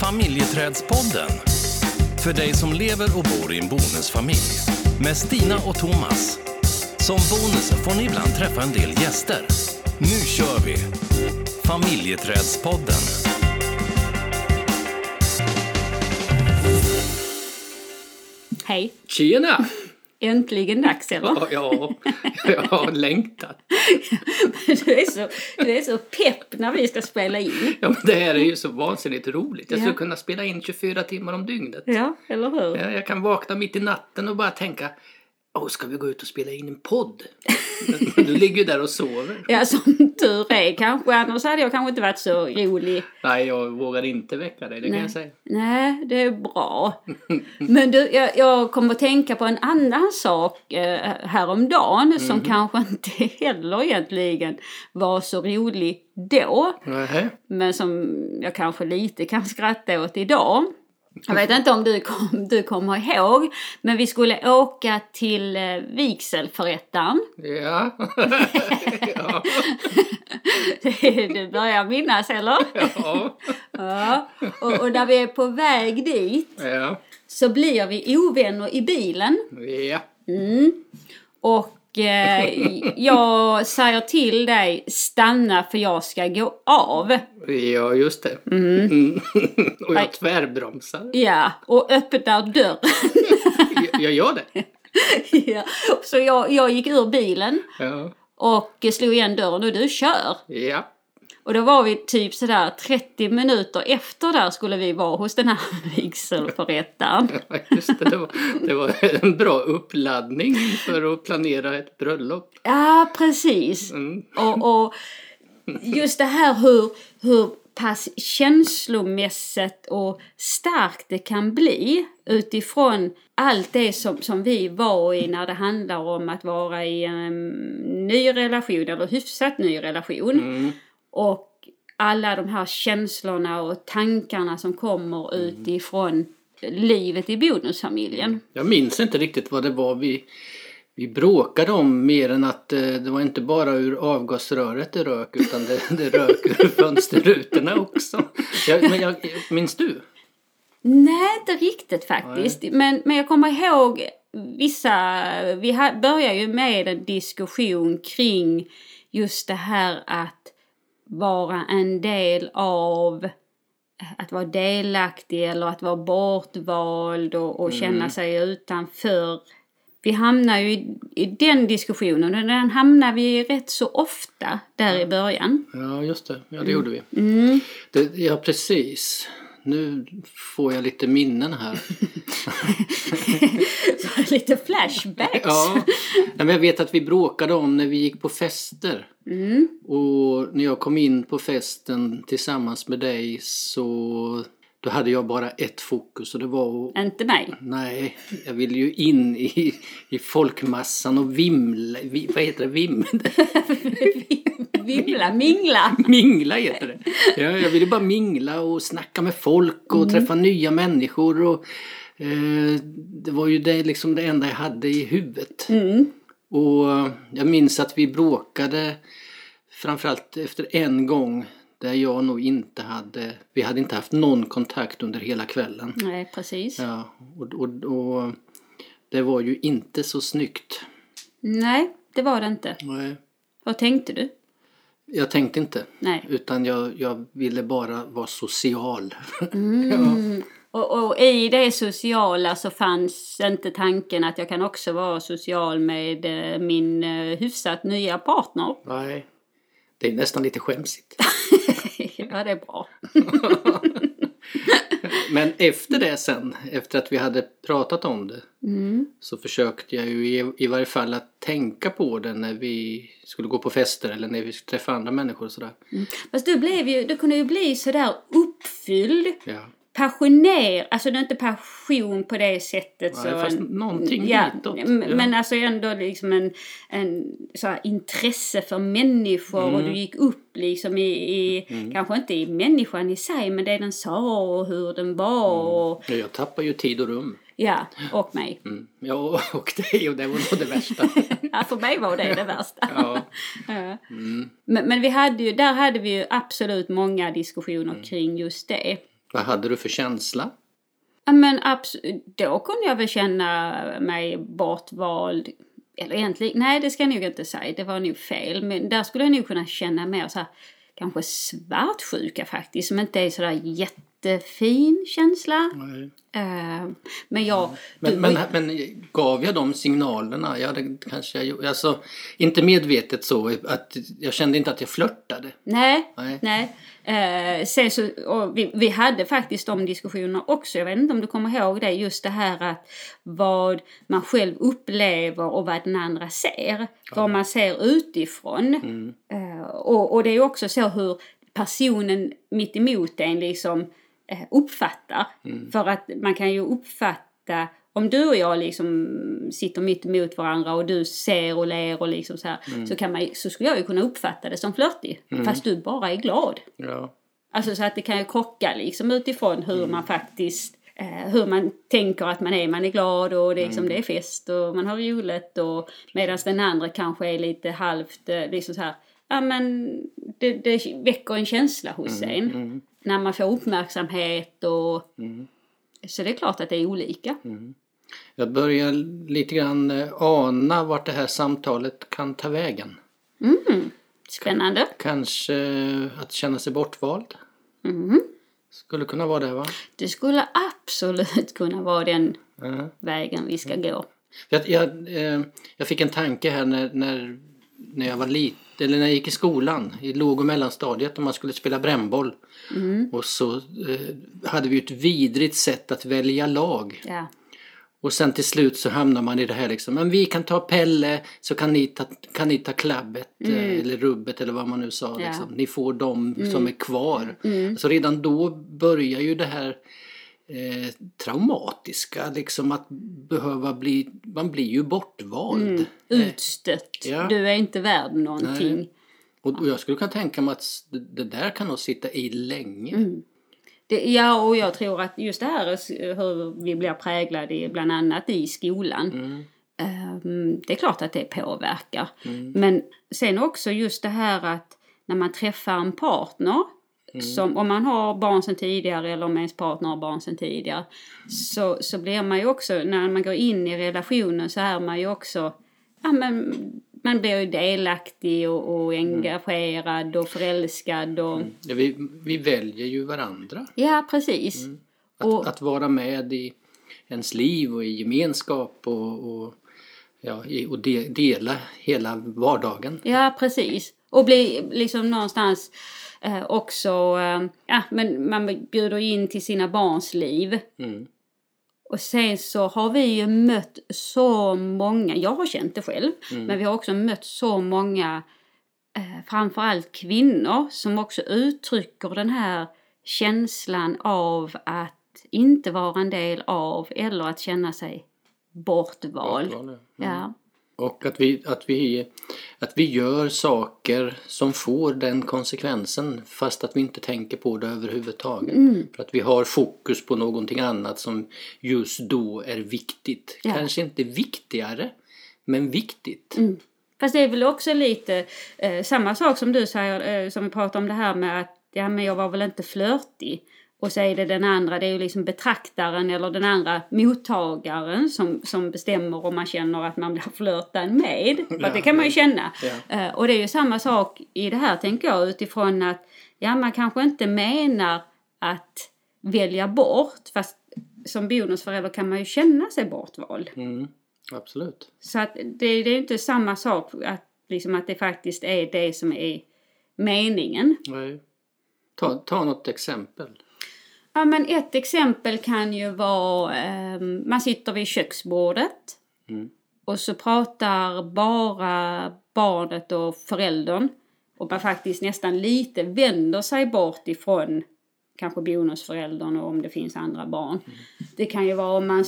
Familjeträdspodden. För dig som lever och bor i en bonusfamilj. Med Stina och Thomas. Som bonus får ni ibland träffa en del gäster. Nu kör vi! Familjeträdspodden. Hej! Tjena! Äntligen dags eller? Ja, ja, jag har längtat. Du är, så, du är så pepp när vi ska spela in. Ja, men det här är ju så vansinnigt roligt. Jag skulle Ja. kunna spela in 24 timmar om dygnet. Ja, eller hur? Ja, Jag kan vakna mitt i natten och bara tänka Åh, ska vi gå ut och spela in en podd? Du ligger ju där och sover. Ja, som tur är kanske. Annars hade jag kanske inte varit så rolig. Nej, jag vågar inte väcka dig, det kan Nej. jag säga. Nej, det är bra. Men du, jag, jag kommer att tänka på en annan sak eh, häromdagen som kanske inte heller egentligen var så rolig då. Nähä. Men som jag kanske lite kan skratta åt idag. Jag vet inte om du, kom, du kommer ihåg, men vi skulle åka till eh, vigselförrättaren. Ja. ja. Du börjar minnas eller? Ja. Ja. Och, och när vi är på väg dit Ja. så blir vi ovänner i bilen. Ja. Mm. Och eh, jag säger till dig stanna för jag ska gå av. Ja, just det. Mm. och Nej. jag tvärbromsar. Ja, och öppnar dörren. Jag, jag gör det. ja. Så jag, jag gick ur bilen Ja. och slog igen dörren och du kör. Ja. Och då var vi typ sådär 30 minuter efter där skulle vi vara hos den här vigselförrättaren. Ja, Just det, det var, det var en bra uppladdning för att planera ett bröllop. Ja, precis. Mm. Och, och just det här hur, hur pass känslomässigt och starkt det kan bli utifrån allt det som, som vi var i när det handlar om att vara i en ny relation eller hyfsat ny relation. Mm. Och alla de här känslorna och tankarna som kommer utifrån livet i bonusfamiljen. Jag minns inte riktigt vad det var vi, vi bråkade om mer än att eh, det var inte bara ur avgasröret det rök utan det, det rök ur fönsterrutorna också. Jag, men jag, minns du? Nej, inte riktigt faktiskt. Men, men jag kommer ihåg vissa... Vi ha, började ju med en diskussion kring just det här att vara en del av att vara delaktig eller att vara bortvald och, och känna sig utanför. Vi hamnar ju i, i den diskussionen och den hamnar vi rätt så ofta där i början. Ja, just det. Ja, det gjorde vi. Mm. Det, ja, precis. Nu får jag lite minnen här. Lite flashbacks. Ja, men jag vet att vi bråkade om när vi gick på fester. Mm. Och när jag kom in på festen tillsammans med dig så då hade jag bara ett fokus och det var att Inte mig. Nej, jag ville ju in i, i folkmassan och vimla, vi, vad heter det, vim, Vimla, mingla. mingla heter det. Ja, jag ville bara mingla och snacka med folk och träffa nya människor och eh, det var ju det, liksom det enda jag hade i huvudet. Mm. Och jag minns att vi bråkade framförallt efter en gång där jag nog inte hade, vi hade inte haft någon kontakt under hela kvällen. Nej, precis. Ja, och, och, och det var ju inte så snyggt. Nej, det var det inte. Nej. Vad tänkte du? Jag tänkte inte, Nej. utan jag, jag ville bara vara social. Mm. Och, och i det sociala så fanns inte tanken att jag kan också vara social med eh, min eh, hyfsat nya partner. Nej, det är nästan lite skämsigt. ja, det är bra. Men efter det sen, efter att vi hade pratat om det, Mm. så försökte jag ju i, i varje fall att tänka på det när vi skulle gå på fester eller när vi skulle träffa andra människor och sådär. Fast du, blev ju, du kunde ju bli sådär uppfylld, Ja. Passionerad, alltså det är inte passion på det sättet. Nej, så fast en- någonting ja, ditåt. Ja. Men alltså ändå liksom en, en så här intresse för människor och Mm. du gick upp liksom i, i kanske inte i människan i sig men det den sa och hur den var och Ja, Jag tappar ju tid och rum. ja, och mig. Mm. Ja, och det, och det var nog det värsta. Ja, för mig var det det värsta. Ja. Ja. Mm. Men, men vi hade ju, där hade vi ju absolut många diskussioner kring just det. Vad hade du för känsla? Ja, men abs- då kunde jag väl känna mig bortvald. Eller egentligen, nej det ska jag nog inte säga, det var nog fel. Men där skulle jag nog kunna känna mer så här, kanske svartsjuka faktiskt, som inte är sådär jättefin känsla. Eh, men jag... Men, du- men, men gav jag de signalerna? Ja, det kanske jag. Alltså, inte medvetet så att jag kände inte att jag flörtade. Nej, Nej. nej. Eh, sen så, och vi, vi hade faktiskt de diskussionerna också. Jag vet inte om du kommer ihåg det. Just det här att vad man själv upplever och vad den andra ser. Vad man ser utifrån. Eh, och, och det är också så hur personen mitt emot en liksom eh, uppfattar. För att man kan ju uppfatta om du och jag liksom sitter mitt emot varandra och du ser och ler och liksom så här. Så, kan man, så skulle jag ju kunna uppfatta det som flörtig. Fast du bara är glad. Ja. Alltså så att det kan ju krocka liksom utifrån hur man faktiskt eh, hur man tänker att man är. Man är glad och det är, liksom, det är fest och man har roligt och medan den andra kanske är lite halvt eh, liksom så här. Ja men det, det väcker en känsla hos en. När man får uppmärksamhet och så det är klart att det är olika. Jag börjar lite grann eh, ana vart det här samtalet kan ta vägen. Spännande. Kanske eh, att känna sig bortvald. Skulle kunna vara det va? Det skulle absolut kunna vara den vägen vi ska gå. Jag, jag, eh, jag fick en tanke här när, när, när jag var liten, eller när jag gick i skolan, i låg och mellanstadiet, om man skulle spela brännboll. Och så eh, hade vi ett vidrigt sätt att välja lag. Ja. Och sen till slut så hamnar man i det här liksom, men vi kan ta Pelle så kan ni ta, kan ni ta klabbet eh, eller rubbet eller vad man nu sa. Mm. Mm. Liksom. Ni får dem som är kvar. Så redan då börjar ju det här eh, traumatiska liksom att behöva bli, man blir ju bortvald. Utstött. Ja. Du är inte värd någonting. Nej. Och, och jag skulle kunna tänka mig att det, där kan nog sitta i länge. Mm. Det, ja, och jag tror att just det här är hur vi blir präglade bland annat i skolan. Ehm, det är klart att det påverkar. Men sen också just det här att när man träffar en partner som, om man har barn sedan tidigare eller om ens partner har barn sedan tidigare så, så blir man ju också, när man går in i relationen så är man ju också ja, men, man blir ju delaktig och, och engagerad och förälskad och Ja, vi, vi väljer ju varandra. Ja, precis. Att, Och- att vara med i ens liv och i gemenskap och, och, ja, och de, dela hela vardagen. Ja, precis. Och bli liksom någonstans eh, också, eh, ja men man bjuder in till sina barns liv. Mm. Och sen så har vi ju mött så många, jag har känt det själv, men vi har också mött så många, eh, framförallt kvinnor, som också uttrycker den här känslan av att inte vara en del av eller att känna sig bortvald. Bortvald, Ja. Och att vi, att, vi, att vi gör saker som får den konsekvensen fast att vi inte tänker på det överhuvudtaget. Mm. För att vi har fokus på någonting annat som just då är viktigt. Ja. Kanske inte viktigare, men viktigt. Mm. Fast det är väl också lite eh, samma sak som du säger, eh, som vi pratade om det här med att ja, men jag var väl inte flörtig. Och så är det den andra, det är ju liksom betraktaren eller den andra mottagaren som, som bestämmer om man känner att man blir flörtad med. För Ja, det kan man ju känna. Ja. Eh, och det är ju samma sak i det här tänker jag utifrån att ja, man kanske inte menar att välja bort. Fast som bonusförälder kan man ju känna sig bortvald. Mm, absolut. Så att det, det är inte samma sak att, liksom att det faktiskt är det som är meningen. Nej. Ta, ta något exempel. Ja, men ett exempel kan ju vara, ehm, man sitter vid köksbordet Mm. och så pratar bara barnet och föräldern och man faktiskt nästan lite vänder sig bort ifrån kanske bonusföräldern och om det finns andra barn. Det kan ju vara om man,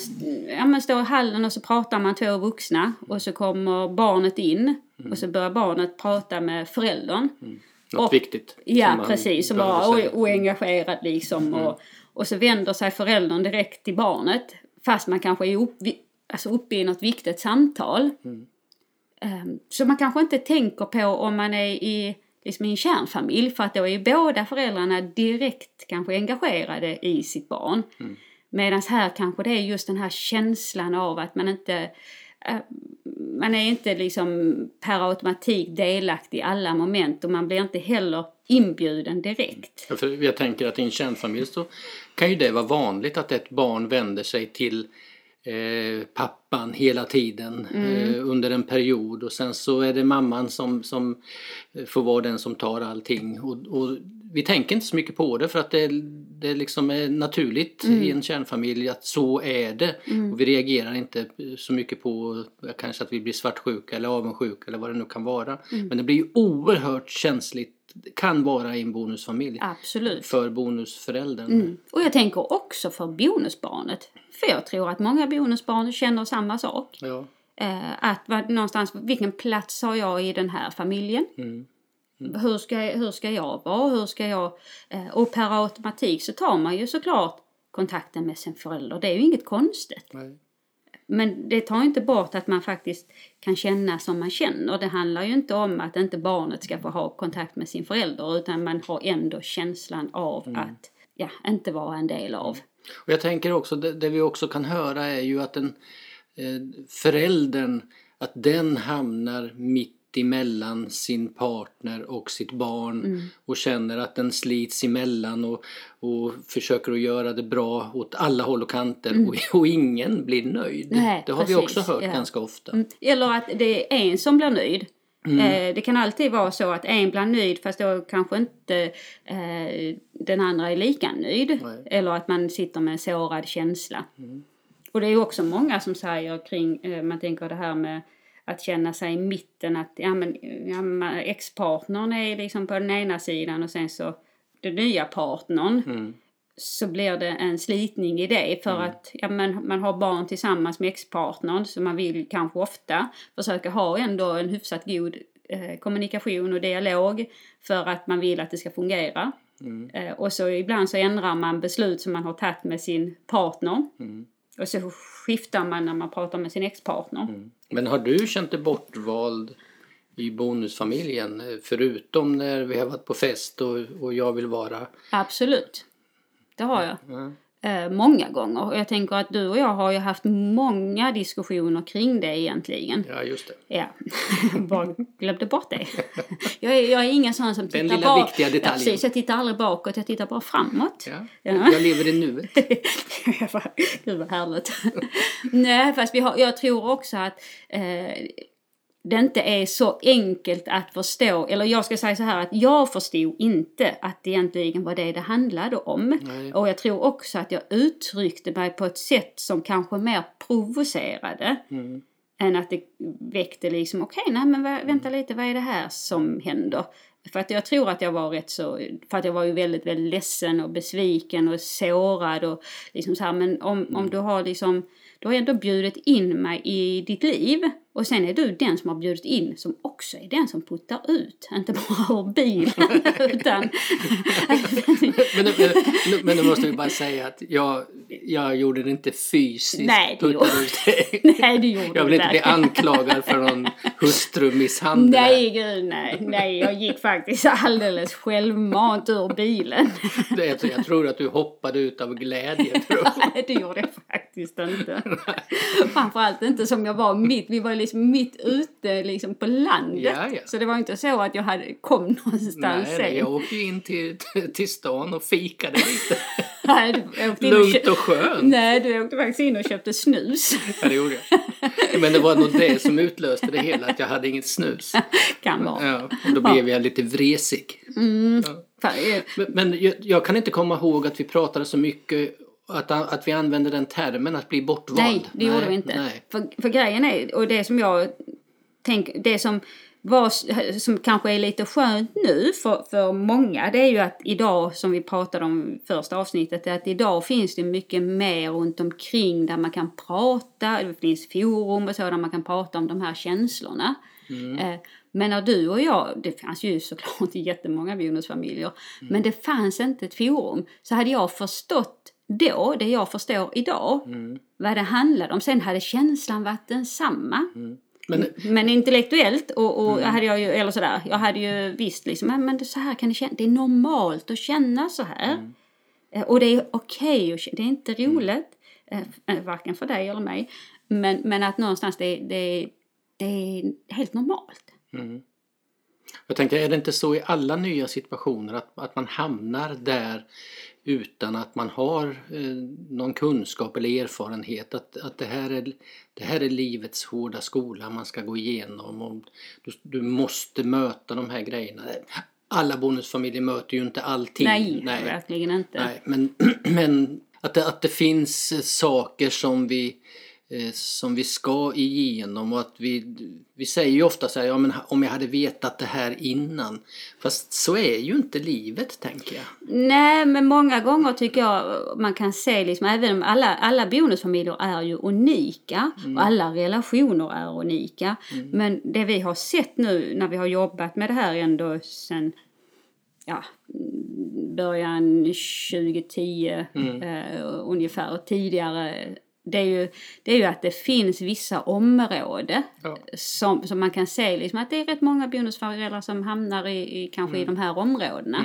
ja, man står i hallen och så pratar man två vuxna och så kommer barnet in och så börjar barnet prata med föräldern. Något Och- viktigt. Ja, precis. Som och engagerad liksom. Och, och så vänder sig föräldern direkt till barnet. Fast man kanske är upp, alltså uppe i något viktigt samtal. Ehm, så man kanske inte tänker på om man är i liksom i en kärnfamilj för att då är ju båda föräldrarna direkt kanske engagerade i sitt barn. Mm. Medan här kanske det är just den här känslan av att man inte man är inte liksom per automatik delaktig i alla moment och man blir inte heller inbjuden direkt. Ja, För jag tänker att i en kärnfamilj så kan ju det vara vanligt att ett barn vänder sig till eh, pappan hela tiden eh, under en period och sen så är det mamman som, som eh, får vara den som tar allting. Och, och vi tänker inte så mycket på det för att det, det liksom är naturligt i en kärnfamilj att så är det. Och vi reagerar inte så mycket på kanske att vi blir svartsjuka eller avundsjuka eller vad det nu kan vara. Men det blir ju oerhört känsligt, kan vara i en bonusfamilj Absolut. för bonusföräldern. Mm. Och jag tänker också för bonusbarnet. För jag tror att många bonusbarn känner samma sak. Ja. Eh, att någonstans, vilken plats har jag i den här familjen? Mm. Hur, ska, hur ska jag vara? Hur ska jag... Eh, och per automatik så tar man ju såklart kontakten med sin förälder. Det är ju inget konstigt. Nej. Men det tar inte bort att man faktiskt kan känna som man känner. Det handlar ju inte om att inte barnet ska få ha kontakt med sin förälder utan man har ändå känslan av att ja, inte vara en del av. Och jag tänker också, det, det vi också kan höra är ju att den eh, föräldern, att den hamnar mitt emellan sin partner och sitt barn Mm. och känner att den slits emellan och, och försöker att göra det bra åt alla håll och kanter och, och ingen blir nöjd. Mm. Nej, det har vi precis, också hört ja. ganska ofta. Mm. Eller att det är en som blir nöjd. Mm. Eh, det kan alltid vara så att en blir nöjd fast då kanske inte eh, den andra är lika nöjd. Nej. Mm. Eller att man sitter med en sårad känsla. Och det är också många som säger kring, eh, man tänker det här med att känna sig i mitten att ja, men, ja, men ex-partnern är liksom på den ena sidan och sen så den nya partnern Mm. så blir det en slitning i det för att ja, men, man har barn tillsammans med ex-partnern så man vill kanske ofta försöka ha ändå en hyfsat god eh, kommunikation och dialog för att man vill att det ska fungera. Mm. Eh, och så ibland så ändrar man beslut som man har tagit med sin partner. Mm. Och så skiftar man när man pratar med sin ex-partner. Men har du känt dig bortvald i bonusfamiljen? eh, Förutom när vi har varit på fest och, och jag vill vara... Absolut. Det har jag. Ja. Eh, många gånger. Och jag tänker att du och jag har ju haft många diskussioner kring det egentligen. Ja, just det. Ja, bara glömde bort det. Jag är, jag är ingen sån som tittar Den lilla bak- viktiga detaljen. Ja, precis, jag tittar aldrig bakåt, jag tittar bara framåt. Ja. Ja. Jag lever i nuet. Gud vad härligt. Nej, fast vi har, jag tror också att eh, det inte är så enkelt att förstå, eller jag ska säga så här att jag förstod inte att det egentligen var det det handlade om. Nej. Och jag tror också att jag uttryckte mig på ett sätt som kanske mer provocerade Mm. än att det väckte liksom, okej, nej men vä- vänta lite, vad är det här som händer? För att jag tror att jag var rätt så, för att jag var ju väldigt, väldigt ledsen och besviken och sårad och liksom så här, men om, om du har liksom, du har ändå bjudit in mig i ditt liv och sen är du den som har bjudit in som också är den som puttar ut, inte bara ur bilen utan Men, men, men då måste vi bara säga att jag, jag gjorde det inte fysiskt. Nej, det gjorde- dig. Nej, det gjorde Jag vill du inte bli anklagad för någon hustrumisshandel. Nej, gud nej. Nej, jag gick faktiskt alldeles självmant ur bilen. Det- Jag, tror att du hoppade ut av glädje. Nej, det gjorde jag faktiskt inte. Framförallt inte som jag var mitt, vi var liksom mitt ute liksom på landet. Ja, ja. Så det var inte så att jag hade, kom någonstans Nej, sen. jag åkte ju in till, till stan och fikade lite. Nej, Lugnt och skönt. nej, du åkte faktiskt in och köpte snus. Ja, det gjorde jag. Men det var nog det som utlöste det hela, att jag hade inget snus. Kan vara. Ja, och då blev jag lite vresig. Fan, eh, Men, men jag, jag kan inte komma ihåg att vi pratade så mycket att, att vi använde den termen att bli bortvald. Nej, det gjorde vi inte. Nej. För, för grejen är, och det som jag tänker, det som var, som kanske är lite skönt nu för, för många, det är ju att idag, som vi pratade om i första avsnittet, att idag finns det mycket mer runt omkring där man kan prata, det finns forum och så där man kan prata om de här känslorna. Eh, Men när du och jag, det fanns ju såklart jättemånga bonusfamiljer, men det fanns inte ett forum. Så hade jag förstått då, det jag förstår idag, vad det handlade om. Sen hade känslan varit densamma. Men, Men intellektuellt och, och hade jag ju, eller sådär, jag hade ju visst liksom, "Men- det, så här kan det kännas, det är normalt att känna så här. Eh, Och det är okej, kä- det är inte roligt, eh, eh, varken för dig eller mig. Men, men att någonstans det, det, det är helt normalt. Jag tänker, är det inte så i alla nya situationer att, att man hamnar där utan att man har eh, någon kunskap eller erfarenhet att, att det, här är, det här är livets hårda skola man ska gå igenom och du, du måste möta de här grejerna. Alla bonusfamiljer möter ju inte allting. Nej, verkligen inte. Nej, men, men att, det, att det finns saker som vi, som vi ska igenom och att vi, vi säger ju ofta så här, ja men om jag hade vetat det här innan. Fast så är ju inte livet tänker jag. Nej, men många gånger tycker jag man kan se, liksom, även om alla, alla bonusfamiljer är ju unika och alla relationer är unika. Men det vi har sett nu när vi har jobbat med det här ändå sen ja, mm, början 2010 eh, ungefär och tidigare. Det är, ju, det är ju att det finns vissa områden Ja. som, som man kan se liksom, att det är rätt många bonusföräldrar som hamnar i, i kanske i de här områdena.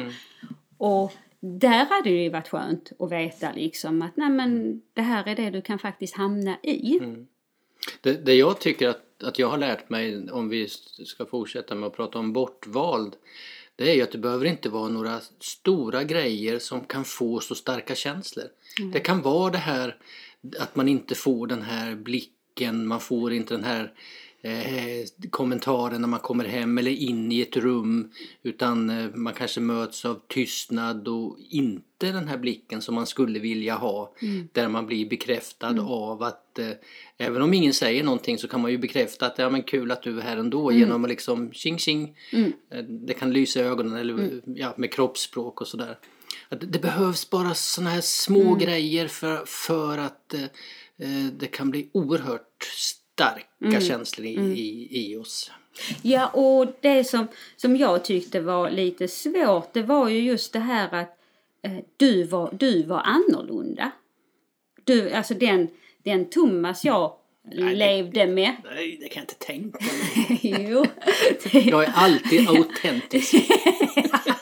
Och där hade det ju varit skönt att veta liksom att nej men det här är det du kan faktiskt hamna i. Det, det jag tycker att, att jag har lärt mig om vi ska fortsätta med att prata om bortvald det är ju att det behöver inte vara några stora grejer som kan få så starka känslor. Det kan vara det här att man inte får den här blicken, man får inte den här eh, kommentaren när man kommer hem eller in i ett rum utan eh, man kanske möts av tystnad och inte den här blicken som man skulle vilja ha där man blir bekräftad av att eh, även om ingen säger någonting så kan man ju bekräfta att ja men kul att du är här ändå genom att liksom tjing tjing. Eh, det kan lysa i ögonen eller ja, med kroppsspråk och sådär. Det- behövs bara såna här små grejer för, för att eh, eh, det kan bli oerhört starka känslor i, i, i oss. Ja, och det som, som jag tyckte var lite svårt, det var ju just det här att eh, du, var, du var annorlunda. Du, alltså den, den Thomas jag levde med. Nej, det kan jag inte tänka mig. jo. Jag är alltid autentisk.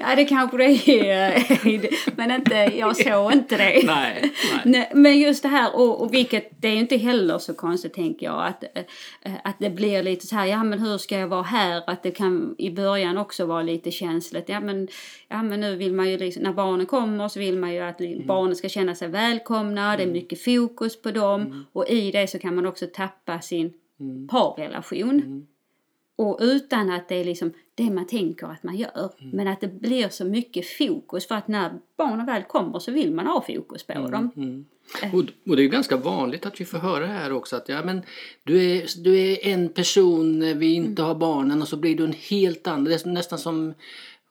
ja, det kanske det är. Men inte, jag såg inte det. Nej, nej. Men just det här, och, och vilket det är ju inte heller så konstigt tänker jag, att, att det blir lite så här, ja men hur ska jag vara här? Att det kan i början också vara lite känsligt. Ja men, ja, men nu vill man ju liksom, när barnen kommer så vill man ju att barnen ska känna sig välkomna, det är mycket fokus på dem och i det så kan man också tappa sin parrelation. Och utan att det är liksom det man tänker att man gör. Men att det blir så mycket fokus för att när barnen väl kommer så vill man ha fokus på dem. Och, och det är ganska vanligt att vi får höra här också att ja, men du, är, du är en person när vi inte har barnen och så blir du en helt annan. Det är nästan som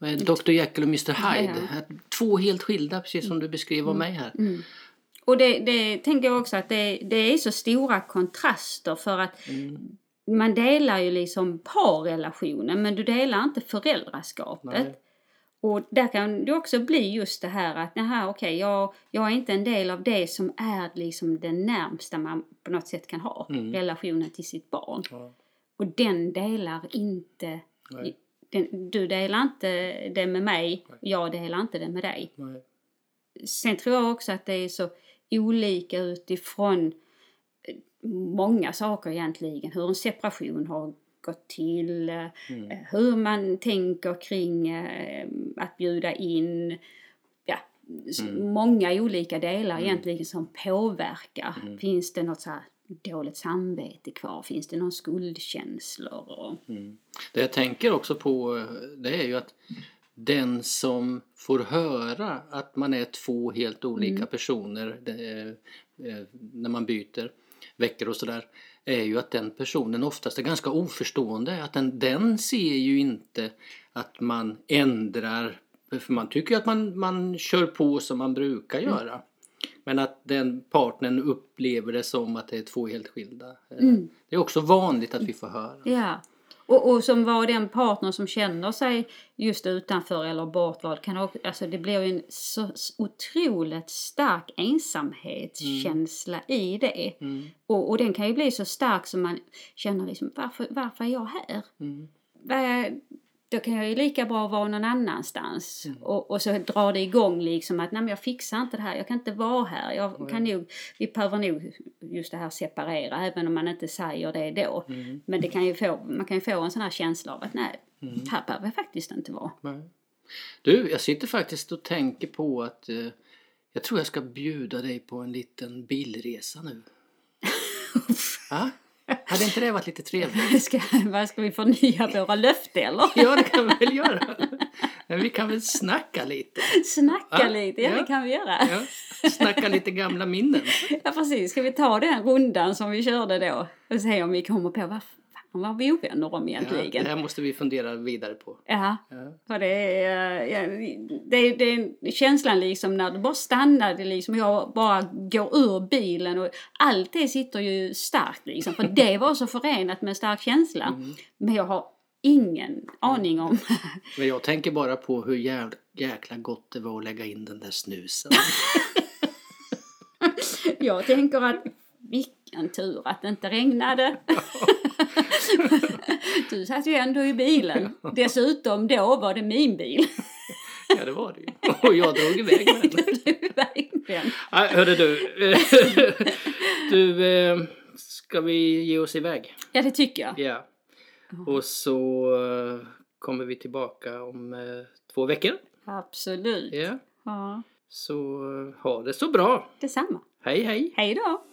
eh, Dr Jekyll och Mr Hyde. Ja. Två helt skilda, precis som du beskrev om mig här. Och det, det tänker jag också att det, det är så stora kontraster för att man delar ju liksom parrelationen men du delar inte föräldraskapet. Nej. Och där kan det också bli just det här att nej, okej, jag, jag är inte en del av det som är liksom det närmsta man på något sätt kan ha, relationen till sitt barn. Ja. Och den delar inte, Nej. den, du delar inte det med mig, jag delar inte det med dig. Nej. Sen tror jag också att det är så olika utifrån många saker egentligen. Hur en separation har gått till, eh, hur man tänker kring eh, att bjuda in. Ja, s- många olika delar egentligen som påverkar. Finns det något så dåligt samvete kvar? Finns det någon skuldkänslor? Och, Det jag tänker också på eh, det är ju att den som får höra att man är två helt olika personer det, eh, när man byter veckor och sådär är ju att den personen oftast är ganska oförstående. Att den, den ser ju inte att man ändrar, för man tycker ju att man, man kör på som man brukar göra. Men att den partnern upplever det som att det är två helt skilda. Eh, Det är också vanligt att vi får höra. ja. Och, och som var den partner som känner sig just utanför eller bortvald kan också, alltså det blir ju en så otroligt stark ensamhetskänsla i det. Mm. Och, och den kan ju bli så stark som man känner liksom, varför, varför är jag här? Mm. Vad då kan jag ju lika bra vara någon annanstans. Och, och så drar det igång liksom att nej men jag fixar inte det här, jag kan inte vara här. Jag kan nog, vi behöver nog just det här separera även om man inte säger det då. Men det kan ju få, man kan ju få en sån här känsla av att nej, här behöver jag faktiskt inte vara. Nej. Du, jag sitter faktiskt och tänker på att eh, jag tror jag ska bjuda dig på en liten bilresa nu. ja? Hade inte det varit lite trevligt? Ska, vad ska vi förnya våra löften eller? Ja, det kan vi väl göra. Men vi kan väl snacka lite. Snacka Ja, lite, ja, ja. det kan vi göra. Ja. Snacka lite gamla minnen. Ja precis, ska vi ta den rundan som vi körde då och se om vi kommer på vad fan var vi ovänner om Ja, egentligen? det här måste vi fundera vidare på. Ja, Ja. för det är, ja, det, är, det känslan liksom när du bara stannar, det liksom, jag bara går ur bilen och allt det sitter ju starkt liksom. För det var så förenat med en stark känsla. Men jag har ingen aning om Men jag tänker bara på hur jävla, jäkla gott det var att lägga in den där snusen. Jag tänker att vilken tur att det inte regnade. Du satt ju ändå i bilen. Dessutom då var det min bil. Ja, det var det ju. Och jag drog iväg med den. Verkligen. Nej, hörde du. Du, eh, ska vi ge oss iväg? Ja, det tycker jag. Ja. Och så eh, kommer vi tillbaka om eh, två veckor. Absolut. Ja. Ja, Så ha det så bra. detsamma. Hej hej! Hej då!